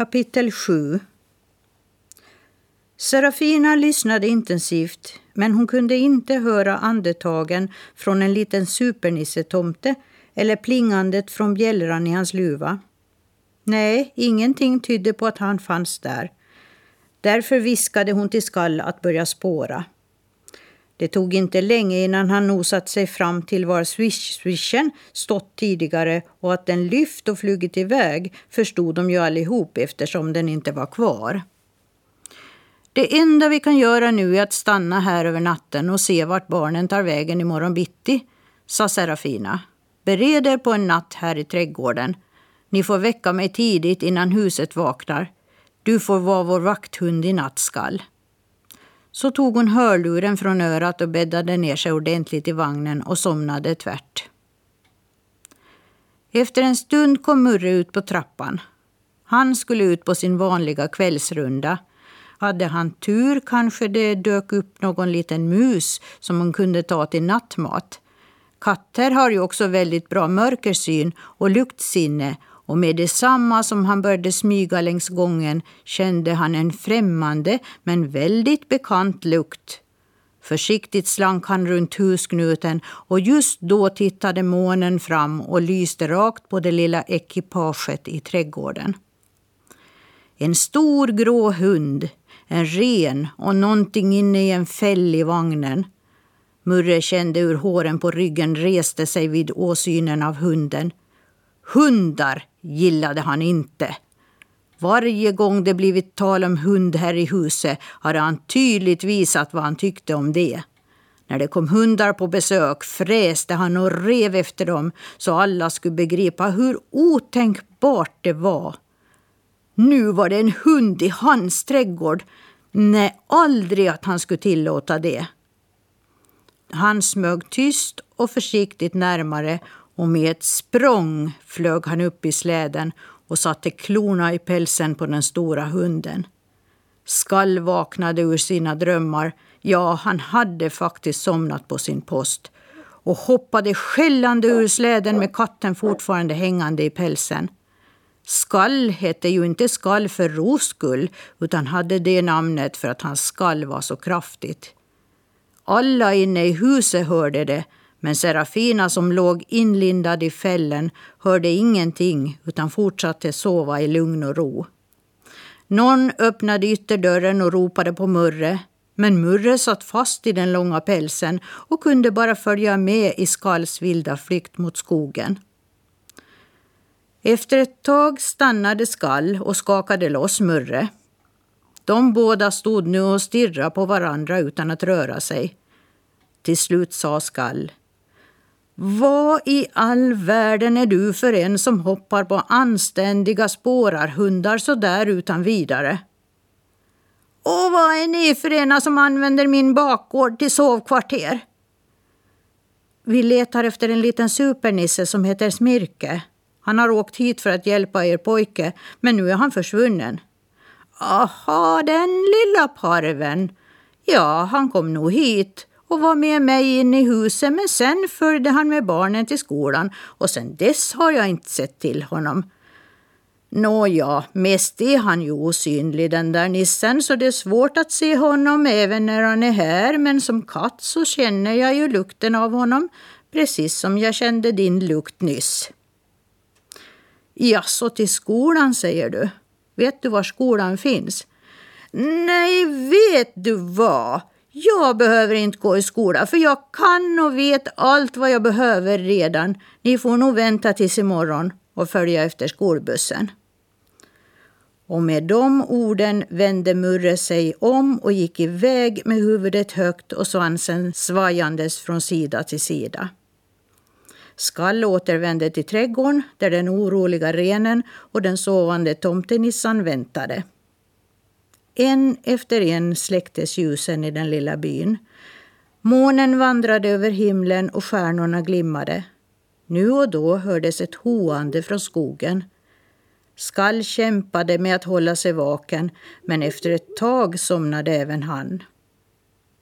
Kapitel 7 Serafina lyssnade intensivt, men hon kunde inte höra andetagen från en liten supernissetomte eller plingandet från bjällran i hans luva. Nej, ingenting tydde på att han fanns där. Därför viskade hon till Skall att börja spåra. Det tog inte länge innan han nosat sig fram till var swish-swishen stått tidigare och att den lyft och flugit iväg förstod de ju allihop eftersom den inte var kvar. Det enda vi kan göra nu är att stanna här över natten och se vart barnen tar vägen imorgon bitti, sa Serafina. Bered er på en natt här i trädgården. Ni får väcka mig tidigt innan huset vaknar. Du får vara vår vakthund i nattskall. Så tog hon hörluren från örat och bäddade ner sig ordentligt i vagnen och somnade tvärt. Efter en stund kom Murre ut på trappan. Han skulle ut på sin vanliga kvällsrunda. Hade han tur kanske det dök upp någon liten mus som hon kunde ta till nattmat. Katter har ju också väldigt bra mörkersyn och luktsinne och med detsamma som han började smyga längs gången kände han en främmande men väldigt bekant lukt. Försiktigt slank han runt husknuten och just då tittade månen fram och lyste rakt på det lilla ekipaget i trädgården. En stor grå hund, en ren och någonting inne i en fäll i vagnen. Murre kände hur håren på ryggen reste sig vid åsynen av hunden. Hundar gillade han inte. Varje gång det blivit tal om hund här i huset hade han tydligt visat vad han tyckte om det. När det kom hundar på besök fräste han och rev efter dem så alla skulle begripa hur otänkbart det var. Nu var det en hund i hans trädgård. Nej, aldrig att han skulle tillåta det. Han smög tyst och försiktigt närmare och med ett språng flög han upp i släden och satte klorna i pälsen på den stora hunden. Skall vaknade ur sina drömmar. Ja, han hade faktiskt somnat på sin post och hoppade skällande ur släden med katten fortfarande hängande i pälsen. Skall hette ju inte skall för ros skull utan hade det namnet för att hans skall var så kraftigt. Alla inne i huset hörde det men Serafina som låg inlindad i fällen hörde ingenting utan fortsatte sova i lugn och ro. Någon öppnade ytterdörren och ropade på Murre. Men Murre satt fast i den långa pälsen och kunde bara följa med i Skalls vilda flykt mot skogen. Efter ett tag stannade Skall och skakade loss Murre. De båda stod nu och stirrade på varandra utan att röra sig. Till slut sa Skall. Vad i all världen är du för en som hoppar på anständiga spårarhundar så där utan vidare? Och vad är ni för ena som använder min bakgård till sovkvarter? Vi letar efter en liten supernisse som heter Smirke. Han har åkt hit för att hjälpa er pojke, men nu är han försvunnen. Aha, den lilla parven. Ja, han kom nog hit och var med mig in i huset men sen följde han med barnen till skolan och sen dess har jag inte sett till honom. Nåja, mest är han ju osynlig den där nissen så det är svårt att se honom även när han är här men som katt så känner jag ju lukten av honom precis som jag kände din lukt nyss. Ja, så till skolan säger du. Vet du var skolan finns? Nej, vet du vad? Jag behöver inte gå i skola för jag kan och vet allt vad jag behöver redan. Ni får nog vänta tills imorgon och följa efter skolbussen. Och med de orden vände Murre sig om och gick iväg med huvudet högt och svansen svajandes från sida till sida. Skall återvände till trädgården där den oroliga renen och den sovande tomtenissan väntade. En efter en släcktes ljusen i den lilla byn. Månen vandrade över himlen och stjärnorna glimmade. Nu och då hördes ett hoande från skogen. Skall kämpade med att hålla sig vaken, men efter ett tag somnade även han.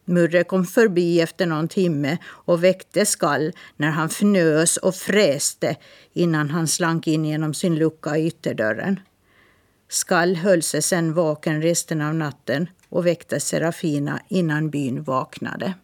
Murre kom förbi efter någon timme och väckte Skall när han fnös och fräste innan han slank in genom sin lucka i ytterdörren. Skall höll sig sen vaken resten av natten och väckte Serafina innan byn vaknade.